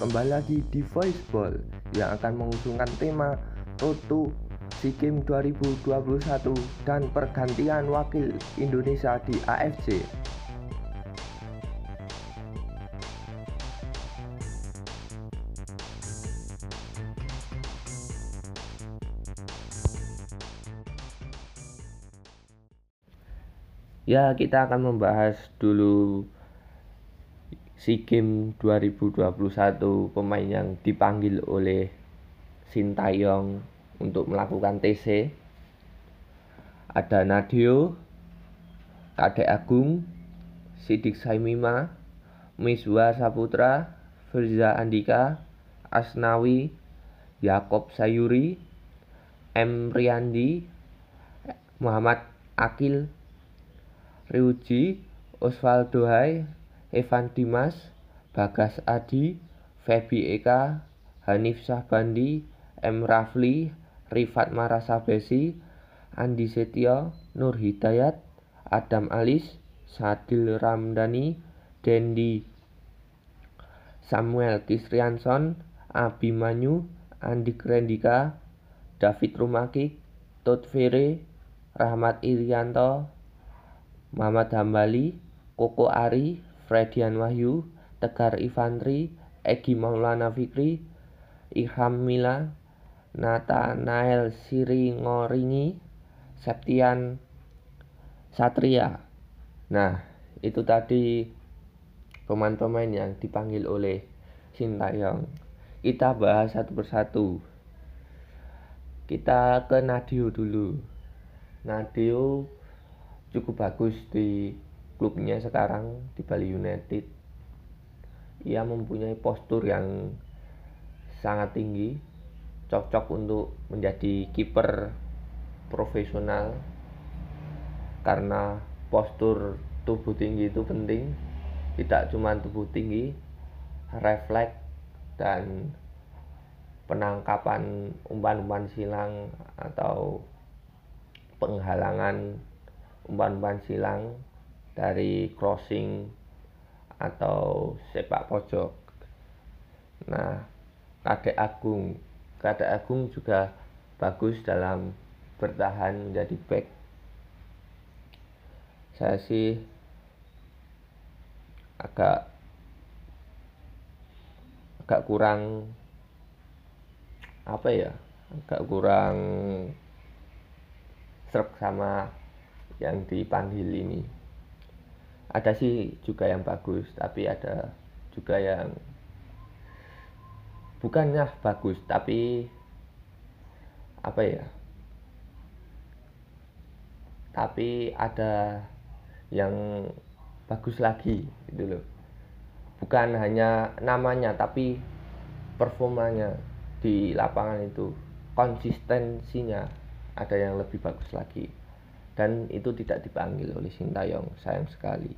kembali lagi di Voice Ball yang akan mengusungkan tema Road to SEA Games 2021 dan pergantian wakil Indonesia di AFC. Ya, kita akan membahas dulu SEA Games 2021 pemain yang dipanggil oleh Sintayong untuk melakukan TC. Ada Nadio, Kadek Agung, Sidik Saimima, Miswa Saputra, Firza Andika, Asnawi, Yakob Sayuri, M. Riyandi, Muhammad Akil, Ryuji, Osvaldo Hai, Evan Dimas, Bagas Adi, Febi Eka, Hanif Syahbandi, M. Rafli, Rifat Marasabesi, Andi Setio, Nur Hidayat, Adam Alis, Sadil Ramdhani, Dendi Samuel Kisrianson, Abimanyu, Andi Krendika, David Rumaki, Tot Fere, Rahmat Irianto, Muhammad Hambali, Koko Ari, Fredian Wahyu, Tegar Ivantri, Egi Maulana Fikri, Iham Mila, Nathanael Siringoringi, Septian Satria. Nah, itu tadi pemain-pemain yang dipanggil oleh Sintayong. Kita bahas satu persatu. Kita ke Nadio dulu. Nadio cukup bagus di klubnya sekarang di Bali United. Ia mempunyai postur yang sangat tinggi, cocok untuk menjadi kiper profesional karena postur tubuh tinggi itu penting, tidak cuma tubuh tinggi, refleks dan penangkapan umpan-umpan silang atau penghalangan umpan-umpan silang dari crossing atau sepak pojok. Nah, Kadek Agung, Kadek Agung juga bagus dalam bertahan menjadi back. Saya sih agak agak kurang apa ya agak kurang serp sama yang dipanggil ini ada sih juga yang bagus tapi ada juga yang bukannya bagus tapi apa ya? Tapi ada yang bagus lagi gitu loh. Bukan hanya namanya tapi performanya di lapangan itu. Konsistensinya ada yang lebih bagus lagi dan itu tidak dipanggil oleh Sintayong sayang sekali.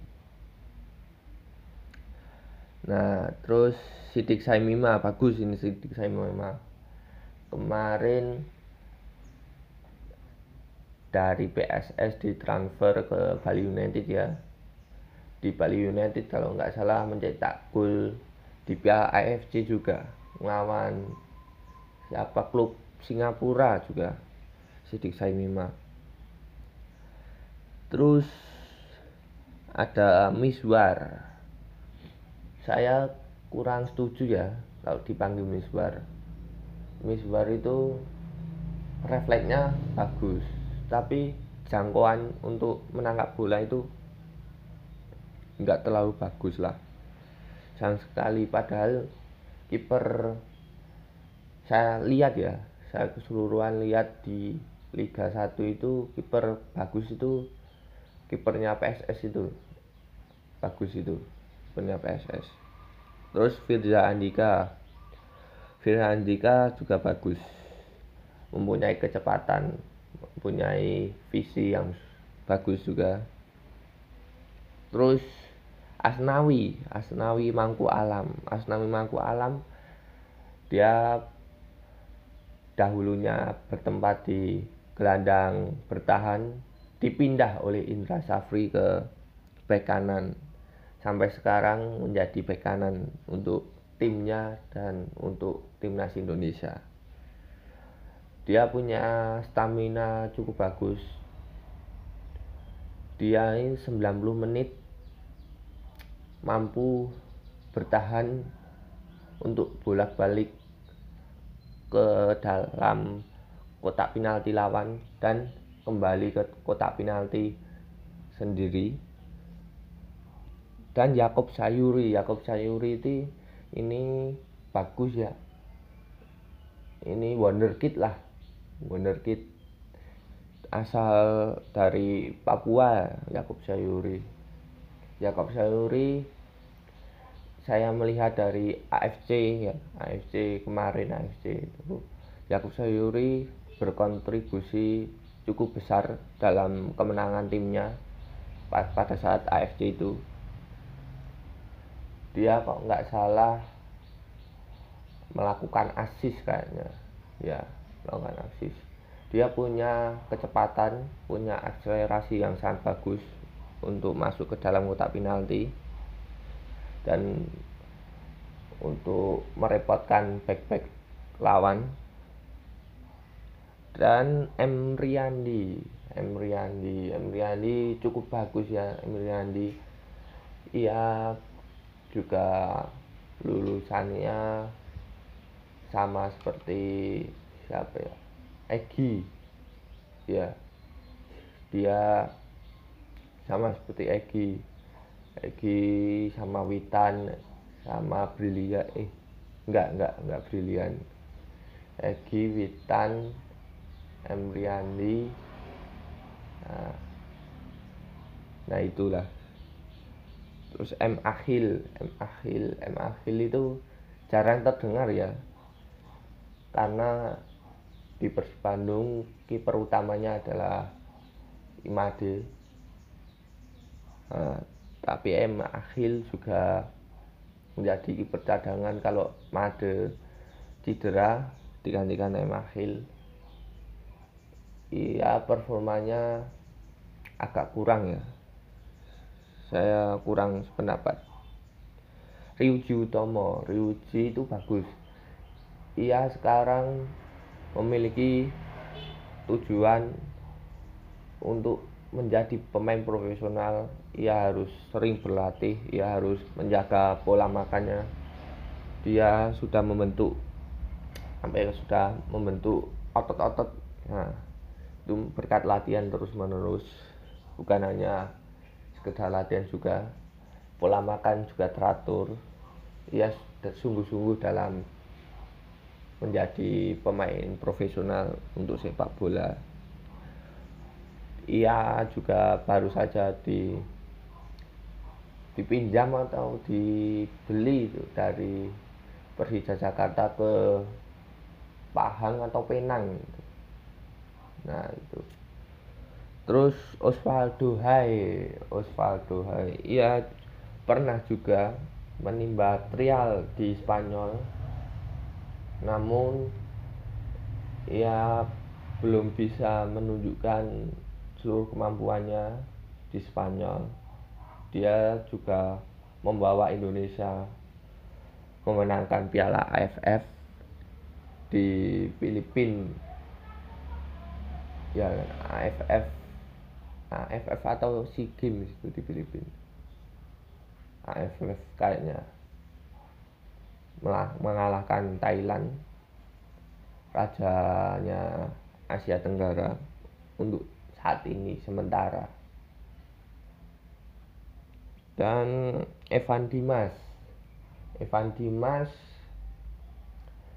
Nah terus Sidik Saimima bagus ini Sidik Saimima. Kemarin dari PSS ditransfer ke Bali United ya. Di Bali United kalau nggak salah mencetak gol di Piala AFC juga melawan siapa? Klub Singapura juga Sidik Saimima terus ada miswar saya kurang setuju ya kalau dipanggil miswar miswar itu refleksnya bagus tapi jangkauan untuk menangkap bola itu nggak terlalu bagus lah. Sayang sekali padahal kiper saya lihat ya saya keseluruhan lihat di Liga 1 itu kiper bagus itu kipernya PSS itu. Bagus itu kipernya PSS terus Firza Andika. Firza Andika juga bagus. Mempunyai kecepatan mempunyai visi yang bagus juga. Terus Asnawi Asnawi Mangku Alam. Asnawi Mangku Alam dia dahulunya bertempat di gelandang bertahan dipindah oleh Indra Safri ke bek kanan. Sampai sekarang menjadi bek kanan untuk timnya dan untuk timnas Indonesia. Dia punya stamina cukup bagus. Dia ini 90 menit mampu bertahan untuk bolak-balik ke dalam kotak penalti lawan dan kembali ke kotak penalti sendiri. Dan Yakob Sayuri Yakob Sayuri itu ini bagus ya. Ini wonderkid lah. Wonderkid asal dari Papua Yakob Sayuri. Yakob Sayuri saya melihat dari AFC ya. AFC kemarin AFC itu. Yakob Sayuri berkontribusi cukup besar dalam kemenangan timnya pada saat AFC itu. Dia kok nggak salah melakukan asis kayaknya. Ya melakukan asis. Dia punya kecepatan, punya akselerasi yang sangat bagus untuk masuk ke dalam kotak penalti dan untuk merepotkan back-back lawan dan Emriandi Emriandi Emriandi cukup bagus ya Emriandi ia juga lulusannya sama seperti siapa ya? Egi ya. Dia sama seperti Egi Egi sama Witan sama Brilian eh enggak enggak enggak Brilian Egi Witan Emriandi nah, nah itulah. Terus M. Akhil. M. Akhil. M. Akhil itu jarang terdengar ya. Karena di Persib Bandung kiper utamanya adalah Imade. Nah, tapi M. Akhil juga menjadi kiper cadangan kalau Made cedera digantikan M. Akhil iya performanya agak kurang ya. Saya kurang sependapat. Ryuji Utomo Ryuji itu bagus. Ia sekarang memiliki tujuan untuk menjadi pemain profesional. Ia harus sering berlatih ia harus menjaga pola makannya. Dia sudah membentuk sampai sudah membentuk otot-otot. Nah itu berkat latihan terus menerus bukan hanya sekedar latihan juga pola makan juga teratur ia sungguh-sungguh dalam menjadi pemain profesional untuk sepak bola. Ia juga baru saja di dipinjam atau dibeli itu dari Persija Jakarta ke Pahang atau Penang. Nah itu. Terus Osvaldo Hai, Osvaldo Hai, ia pernah juga menimba trial di Spanyol namun ia belum bisa menunjukkan seluruh kemampuannya di Spanyol. Dia juga membawa Indonesia memenangkan Piala AFF di Filipina. Ya, AFF AFF atau SEA Games itu di Filipina. AFF kayaknya mengalahkan Thailand rajanya Asia Tenggara untuk saat ini sementara. Dan Evan Dimas. Evan Dimas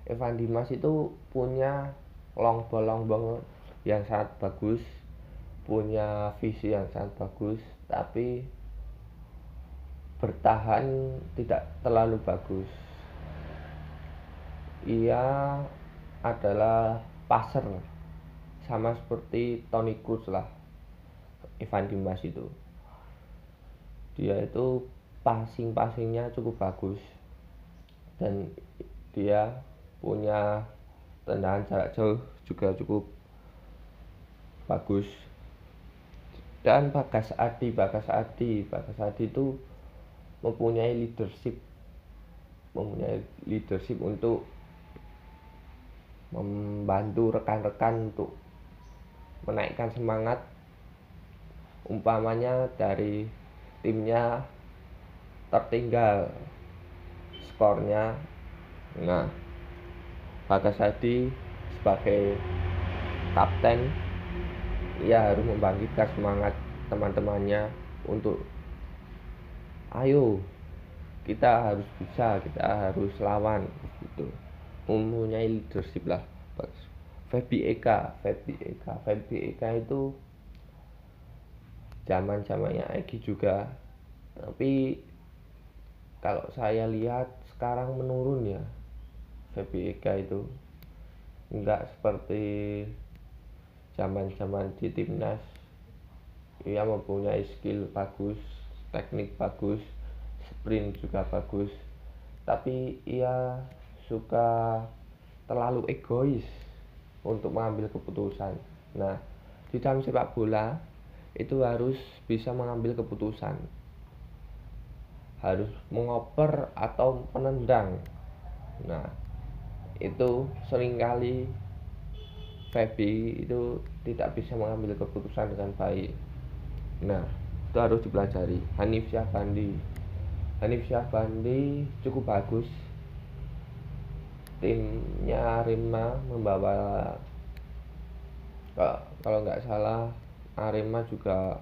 Evan Dimas itu punya long ball long ball yang sangat bagus punya visi yang sangat bagus tapi bertahan tidak terlalu bagus. Ia adalah passer sama seperti Tony Cruz lah Ivan Dimas itu. Dia itu passing-passingnya cukup bagus dan dia punya tendangan jarak jauh juga cukup bagus. Dan Bagas Adi Bagas Adi. Bagas Adi itu mempunyai leadership. Mempunyai leadership untuk membantu rekan-rekan untuk menaikkan semangat umpamanya dari timnya tertinggal skornya. Nah Bagas Hadi sebagai kapten ia harus membangkitkan semangat teman-temannya untuk ayo kita harus bisa kita harus lawan gitu. Mempunyai leadership lah Febi Eka Febi Eka Febi Eka itu zaman zamannya Egi juga. Tapi kalau saya lihat sekarang menurun ya Febi Eka itu. Enggak seperti zaman-zaman di timnas ia mempunyai skill bagus teknik bagus sprint juga bagus. Tapi ia suka terlalu egois untuk mengambil keputusan. Nah di dalam sepak bola itu harus bisa mengambil keputusan. Harus mengoper atau menendang. Nah itu sering kali Feby itu tidak bisa mengambil keputusan dengan baik. Nah itu harus dipelajari. Hanif Syahbandi Hanif Syahbandi cukup bagus. Timnya Arema membawa kalau nggak salah Arema juga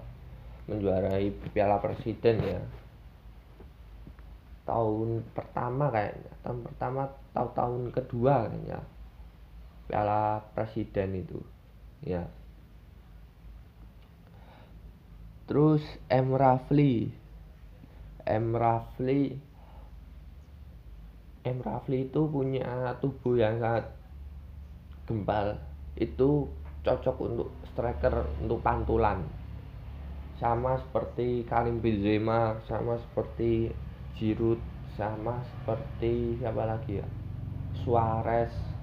menjuarai Piala Presiden ya. Tahun pertama kayaknya. Tahun pertama tahun tahun kedua kayaknya Piala Presiden itu. Ya. Terus M Rafli. M Rafli. M Rafli itu punya tubuh yang sangat gembal. Itu cocok untuk striker untuk pantulan. Sama seperti Karim Benzema sama seperti Giroud sama seperti siapa lagi ya? Suarez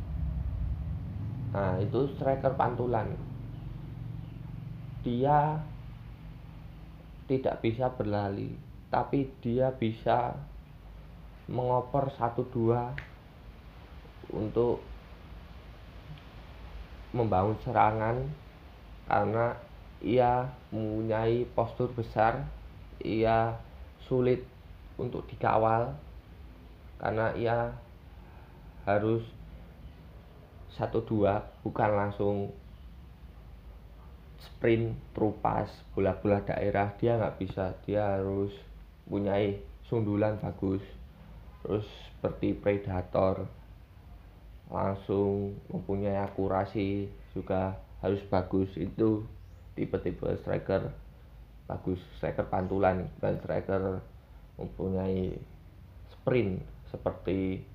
nah itu striker pantulan. Dia tidak bisa berlari tapi dia bisa mengoper satu dua untuk membangun serangan karena ia mempunyai postur besar ia sulit untuk dikawal karena ia harus satu dua bukan langsung sprint terupas bola-bola daerah. Dia nggak bisa dia harus mempunyai sundulan bagus terus seperti predator langsung mempunyai akurasi juga harus bagus. Itu tipe-tipe striker bagus striker pantulan dan striker mempunyai sprint seperti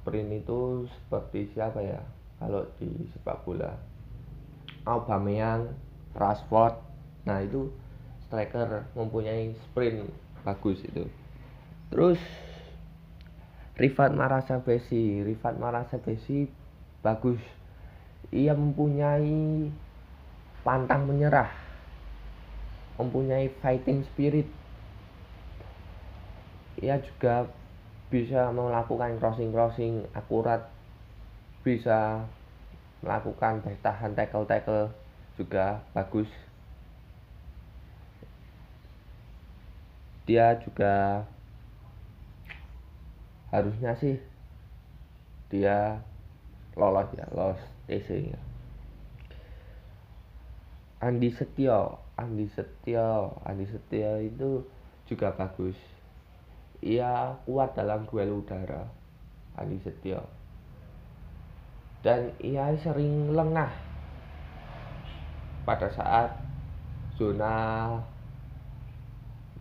sprint itu seperti siapa ya? Kalau di sepak bola. Aubameyang Rashford. Nah itu striker mempunyai sprint bagus itu. Terus Rifat Marasa Besi Rifat Marasa Besi bagus. Ia mempunyai pantang menyerah. Mempunyai fighting spirit. Ia juga bisa melakukan crossing-crossing akurat bisa melakukan bertahan tackle-tackle juga bagus. Dia juga harusnya sih dia lolos ya lolos TC ya Andi Setio Andi Setio Andi Setio itu juga bagus ia kuat dalam duel udara Andi Setio. Dan ia sering lengah. Pada saat zona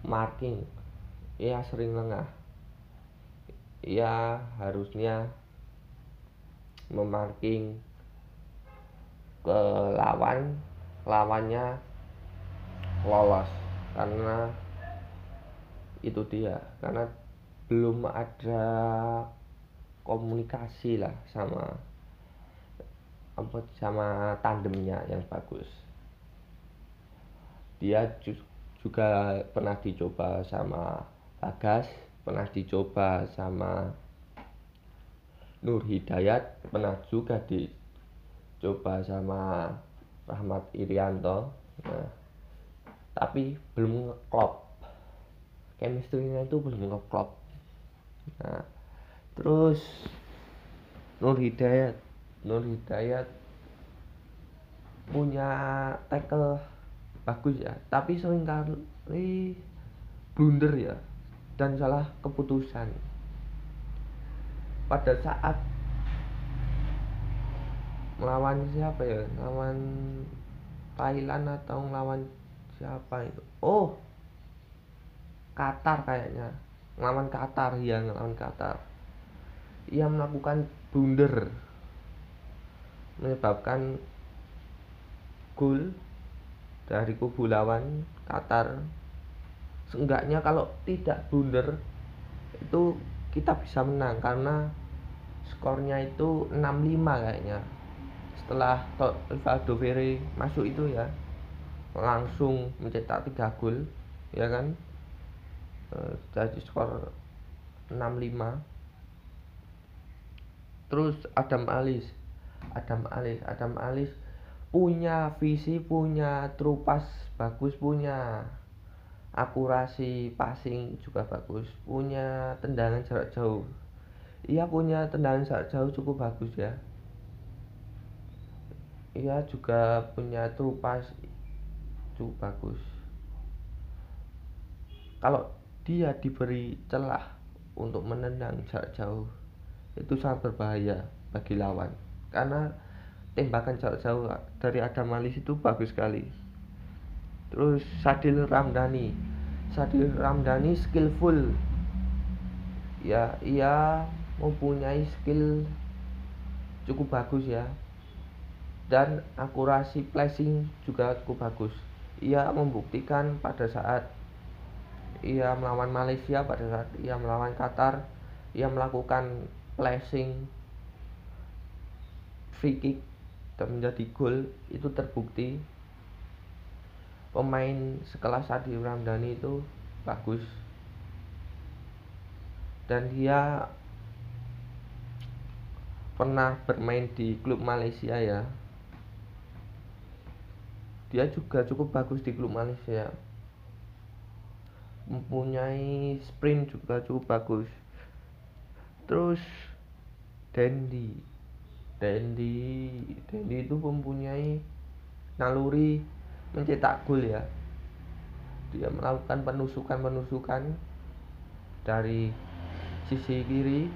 marking ia sering lengah. Ia harusnya memarking ke lawan lawannya lolos. Karena itu dia karena belum ada komunikasi lah sama apa sama tandemnya yang bagus. Dia juga pernah dicoba sama Bagas pernah dicoba sama Nur Hidayat pernah juga dicoba sama Rahmat Irianto. Nah, tapi belum ngeklop chemistry-nya itu belum ngeklop nah terus Nur Hidayat Nur Hidayat punya tackle bagus ya tapi sering kali blunder ya dan salah keputusan. Pada saat melawan siapa ya? Melawan Thailand atau melawan siapa itu? Oh Qatar kayaknya. Melawan Qatar ya melawan Qatar. Ia melakukan blunder. Menyebabkan gol dari kubu lawan Qatar. Seenggaknya kalau tidak blunder itu kita bisa menang karena skornya itu 65 kayaknya. Setelah Rivaldo Ferre masuk itu ya langsung mencetak 3 gol ya kan jadi skor 65 terus Adam Alis. Adam Alis Adam Alis punya visi punya trupas bagus punya akurasi passing juga bagus punya tendangan jarak jauh. Ia punya tendangan jarak jauh cukup bagus ya. Ia juga punya trupas cukup bagus. Kalau dia diberi celah untuk menendang jarak jauh itu sangat berbahaya bagi lawan. Karena tembakan jarak jauh dari Adam Malis itu bagus sekali. Terus Sadil Ramdhani. Sadil Ramdhani skillful. Ya ia mempunyai skill cukup bagus ya. Dan akurasi placing juga cukup bagus. Ia membuktikan pada saat ia melawan Malaysia, pada saat ia melawan Qatar, ia melakukan placing free kick dan menjadi gol. Itu terbukti pemain sekelas Adi Ramdhani itu bagus. Dan dia pernah bermain di klub Malaysia ya. Dia juga cukup bagus di klub Malaysia mempunyai sprint juga cukup bagus. Terus Dendi Dendi Dendi itu mempunyai naluri mencetak gol ya. Dia melakukan penusukan-penusukan dari sisi kiri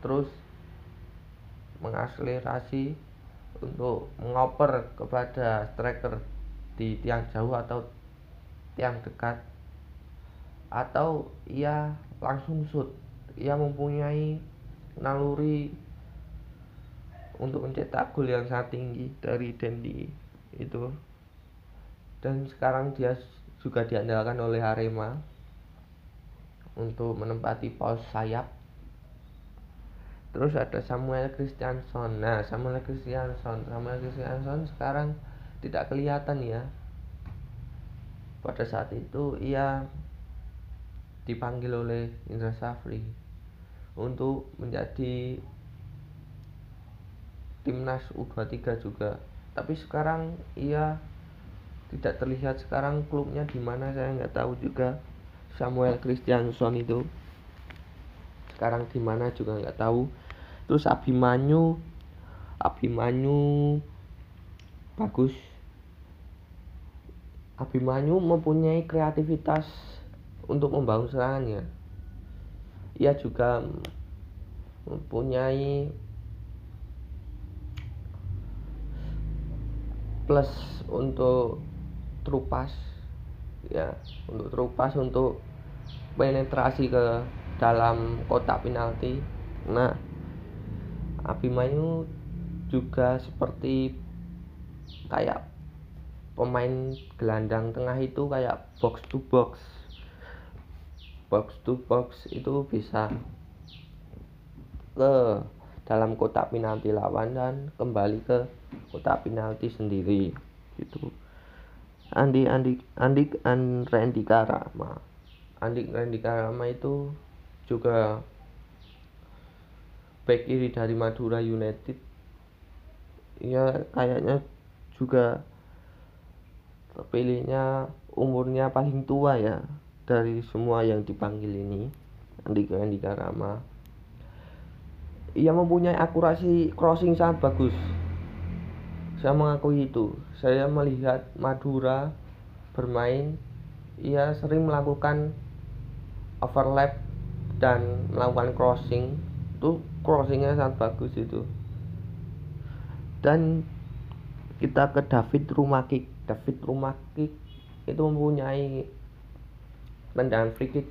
terus mengakselerasi untuk mengoper kepada striker di tiang jauh atau tiang dekat atau ia langsung shoot. Ia mempunyai naluri untuk mencetak gol yang sangat tinggi dari Dendi itu. Dan sekarang dia juga diandalkan oleh Arema untuk menempati pos sayap. Terus ada Samuel Christianson. Nah Samuel Christianson. Samuel Christianson sekarang tidak kelihatan ya. Pada saat itu ia dipanggil oleh Indra Safri untuk menjadi timnas U23 juga. Tapi sekarang ia tidak terlihat sekarang klubnya di mana saya nggak tahu juga. Samuel Christianson itu sekarang di mana juga nggak tahu. Terus Abimanyu Abimanyu bagus. Abimanyu mempunyai kreativitas untuk membangun serangannya ia juga mempunyai plus untuk terupas ya untuk terupas untuk penetrasi ke dalam kotak penalti. Nah Abimanyu juga seperti kayak pemain gelandang tengah itu kayak box to box box to box itu bisa ke dalam kotak penalti lawan dan kembali ke kotak penalti sendiri gitu. Andi Andi Andi Randy Kara Andik Randy Karama itu juga back kiri dari Madura United. Ya kayaknya juga terpilihnya umurnya paling tua ya dari semua yang dipanggil ini Andika Andika Rama ia mempunyai akurasi crossing sangat bagus. Saya mengakui itu. Saya melihat Madura bermain ia sering melakukan overlap dan melakukan crossing. Itu crossingnya sangat bagus itu. Dan kita ke David Rumakik. David Rumakik itu mempunyai tendangan free kick.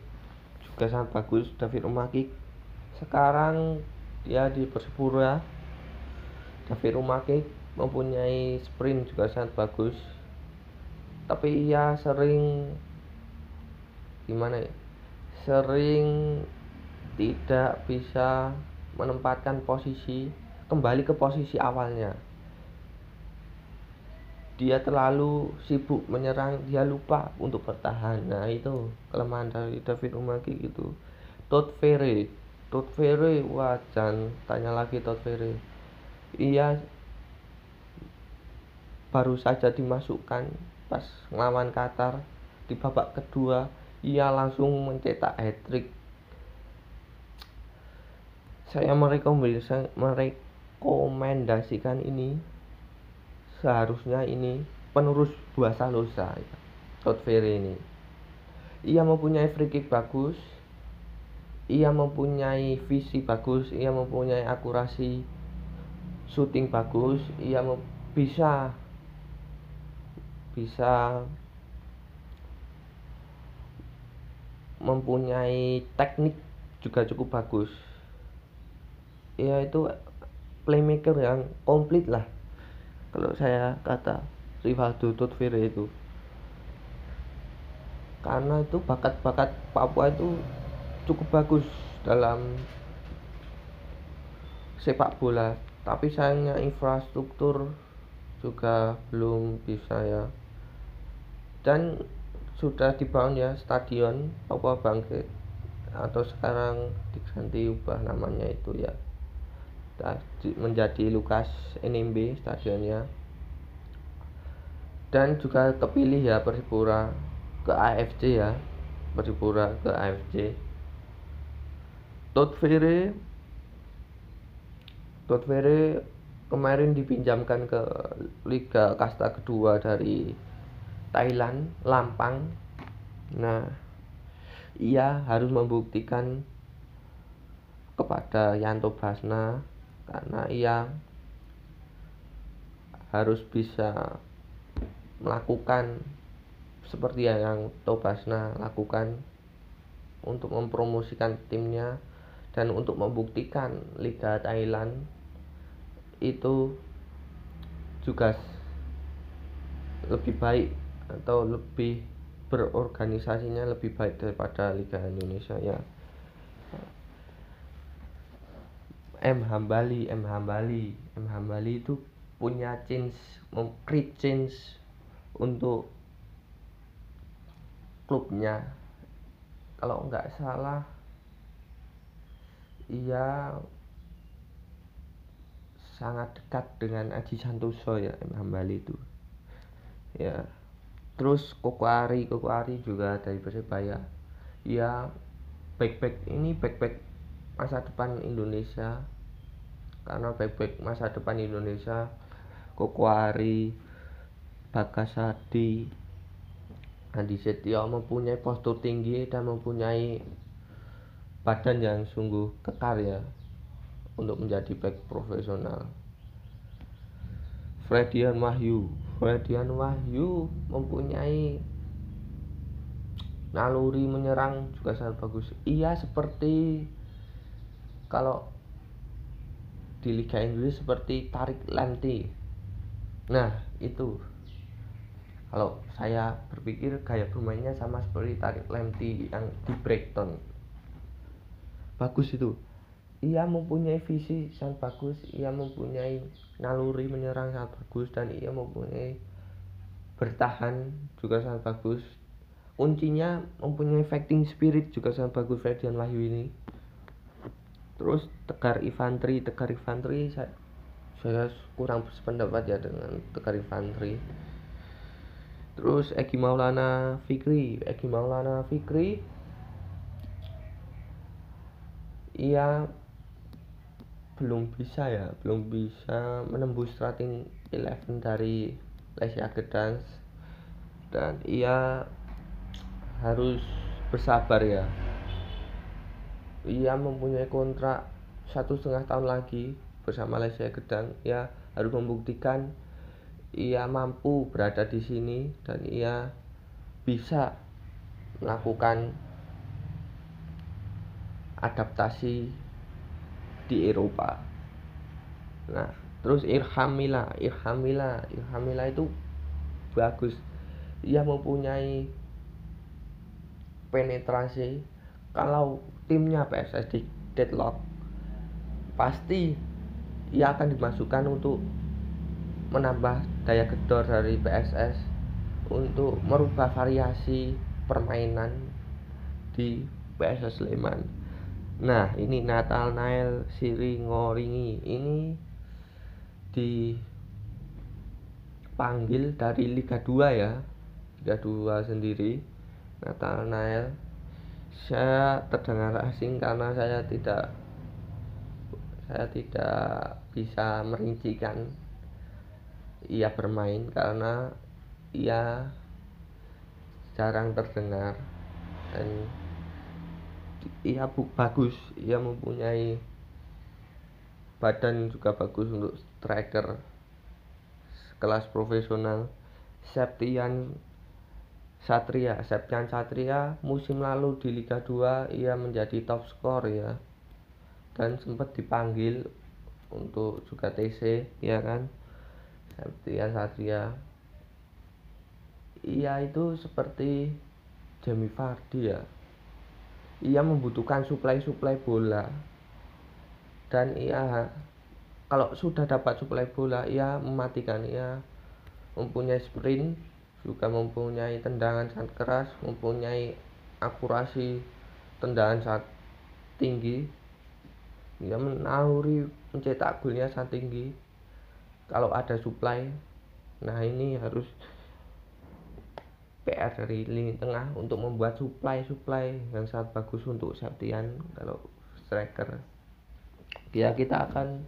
Juga sangat bagus David Rumakik sekarang dia di Persipura. David Rumakik mempunyai sprint juga sangat bagus. Tapi ia sering gimana ya sering tidak bisa menempatkan posisi kembali ke posisi awalnya. Dia terlalu sibuk menyerang, dia lupa untuk bertahan. Nah, itu kelemahan dari David Umagi gitu. Todd Ferry, Todd Ferry, wah jangan tanya lagi Todd Ferry. Ia baru saja dimasukkan pas ngelawan Qatar di babak kedua ia langsung mencetak hat trick saya merekomendasikan ini seharusnya ini penerus buah salosa ya, Todd Ferry ini. Ia mempunyai free kick bagus ia mempunyai visi bagus ia mempunyai akurasi shooting bagus ia bisa bisa mempunyai teknik juga cukup bagus. Ya itu playmaker yang komplit lah kalau saya kata Rivaldo Tutvire itu. Karena itu bakat-bakat Papua itu cukup bagus dalam sepak bola. Tapi sayangnya infrastruktur juga belum bisa ya. Dan sudah dibangun ya stadion Papua Bangkit. Atau sekarang diganti ubah namanya itu ya menjadi Lukas NMB stadionnya. Dan juga kepilih ya Persipura ke AFC ya. Persipura ke AFC Todd Ferry Ferry kemarin dipinjamkan ke Liga Kasta kedua dari Thailand Lampang. Nah ia harus membuktikan kepada Yanto Basna karena ia harus bisa melakukan seperti yang Tobasna lakukan untuk mempromosikan timnya dan untuk membuktikan Liga Thailand itu juga lebih baik atau lebih berorganisasinya lebih baik daripada Liga Indonesia ya M Hambali M Hambali. M Hambali itu punya change create change untuk klubnya. Kalau nggak salah ia sangat dekat dengan Aji Santoso ya M Hambali itu. Ya terus Koko Ari Koko Ari juga dari Persebaya. Ya back back ini back back masa depan Indonesia. Karena baik-baik masa depan Indonesia Kokoari Bakasadi Andi Setio mempunyai postur tinggi dan mempunyai badan yang sungguh kekar ya untuk menjadi back profesional. Fredian Wahyu. Fredian Wahyu mempunyai naluri menyerang juga sangat bagus. Ia seperti kalau di Liga Inggris seperti Tarik Lanti. Nah, itu kalau saya berpikir gaya bermainnya sama seperti Tarik Lanti yang di Brighton. Bagus itu. Ia mempunyai visi sangat bagus, ia mempunyai naluri menyerang sangat bagus dan ia mempunyai bertahan juga sangat bagus. kuncinya mempunyai fighting spirit juga sangat bagus Ferdian Wahyu ini terus Tegar Infanteri Tegar Infanteri saya, saya kurang berpendapat ya dengan Tegar Infanteri. Terus Egi Maulana Fikri Egi Maulana Fikri ia belum bisa ya belum bisa menembus starting eleven dari Lesia Gedans dan ia harus bersabar ya ia mempunyai kontrak satu setengah tahun lagi bersama Lesia Gedang ia harus membuktikan ia mampu berada di sini dan ia bisa melakukan adaptasi di Eropa. Nah, terus Irhamila, Irhamila, Irhamila itu bagus. Ia mempunyai penetrasi kalau timnya PSS di deadlock pasti ia akan dimasukkan untuk menambah daya gedor dari PSS untuk merubah variasi permainan di PSS Sleman. Nah, ini Natal Nail Siri Ngoringi ini dipanggil dari Liga 2 ya. Liga 2 sendiri. Natal Nail saya terdengar asing karena saya tidak saya tidak bisa merincikan ia bermain karena ia jarang terdengar dan ia bagus ia mempunyai badan juga bagus untuk striker kelas profesional. Septian Satria Septian Satria musim lalu di Liga 2 ia menjadi top skor ya. Dan sempat dipanggil untuk juga TC ya kan? Septian Satria. Ia itu seperti Jamie Vardy ya. Ia membutuhkan suplai-suplai bola. Dan ia kalau sudah dapat suplai bola ia mematikan. Ia mempunyai sprint juga mempunyai tendangan sangat keras, mempunyai akurasi tendangan sangat tinggi. Dia menahuri mencetak golnya sangat tinggi. Kalau ada supply, nah ini harus PR dari lini tengah untuk membuat supply-supply yang sangat bagus untuk Septian kalau striker. Ya kita akan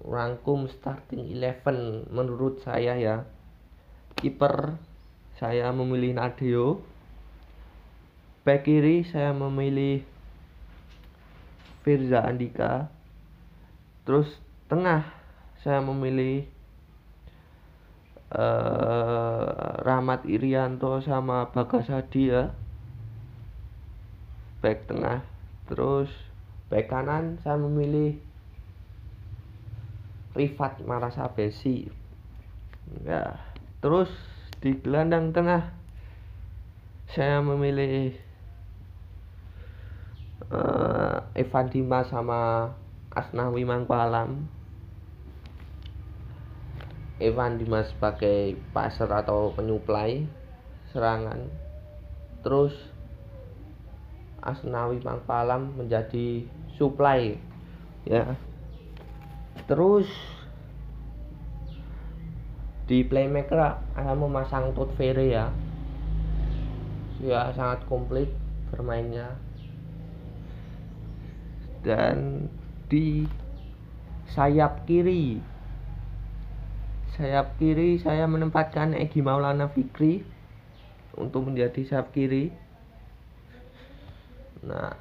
rangkum starting eleven menurut saya ya kiper saya memilih Nadeo back kiri saya memilih Firza Andika. Terus tengah saya memilih uh, Rahmat Irianto sama Bagas Hadi ya back tengah. Terus back kanan saya memilih Rifat Marasabesi. Ya terus di gelandang tengah saya memilih uh, Evan Dimas sama Asnawi Mangpalam Evan Dimas sebagai passer atau penyuplai serangan. Terus Asnawi Mangpalam menjadi supply ya. Terus di playmaker saya memasang Todd Ferry ya. Ya sangat komplit bermainnya. Dan di sayap kiri sayap kiri saya menempatkan Egi Maulana Fikri untuk menjadi sayap kiri. Nah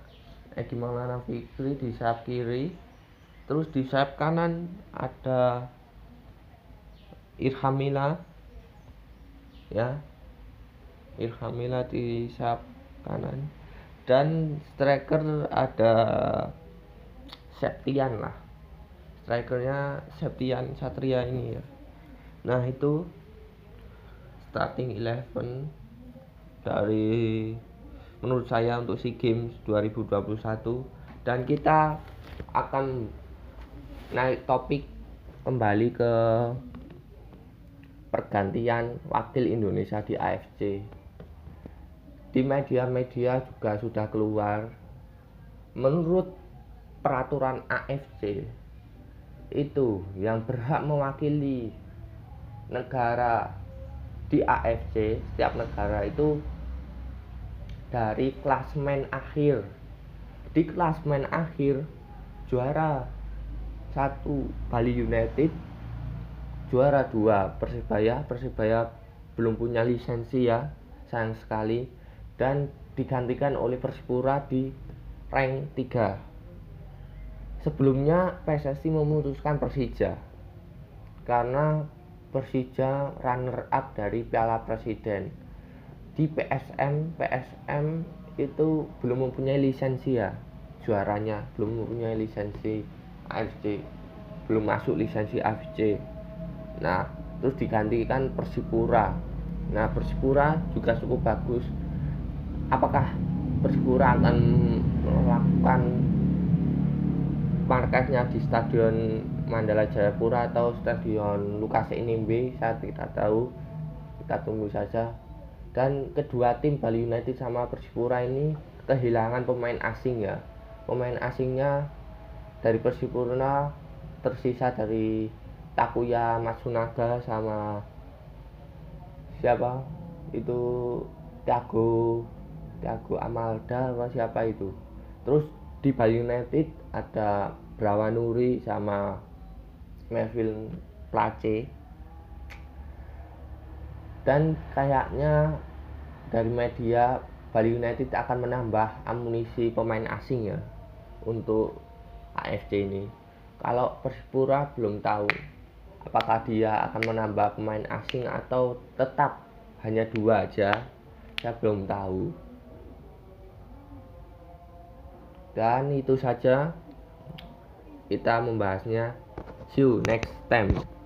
Egi Maulana Fikri di sayap kiri. Terus di sayap kanan ada Irhamila. Ya. Irhamila di sayap kanan. Dan striker ada Septian lah. Strikernya Septian Satria ini ya. Nah itu starting eleven dari menurut saya untuk SEA Games 2021 dan kita akan naik topik kembali ke pergantian wakil Indonesia di AFC di media-media juga sudah keluar. Menurut peraturan AFC itu yang berhak mewakili negara di AFC setiap negara itu dari klasmen akhir. Di klasmen akhir juara satu Bali United juara dua. Persibaya Persibaya belum punya lisensi ya sayang sekali. Dan digantikan oleh Persipura di rank 3 sebelumnya PSSI memutuskan Persija karena Persija runner up dari Piala Presiden. Di PSM PSM itu belum mempunyai lisensi ya juaranya belum mempunyai lisensi AFC belum masuk lisensi AFC nah terus digantikan Persipura. Nah Persipura juga cukup bagus. Apakah Persipura akan melakukan markasnya di Stadion Mandala Jayapura atau Stadion Lukas NMB saat kita tahu. Kita tunggu saja. Dan kedua tim Bali United sama Persipura ini kehilangan pemain asing ya. Pemain asingnya dari Persipura tersisa dari Takuya Matsunaga sama siapa? Itu Tiago Tiago Amalda apa siapa itu? Terus di Bali United ada Brawanuri sama Melvin Place. Dan kayaknya dari media Bali United akan menambah amunisi pemain asing ya untuk AFC ini. Kalau Persipura belum tahu apakah dia akan menambah pemain asing atau tetap hanya dua aja? Saya belum tahu. Dan itu saja. Kita membahasnya. See you next time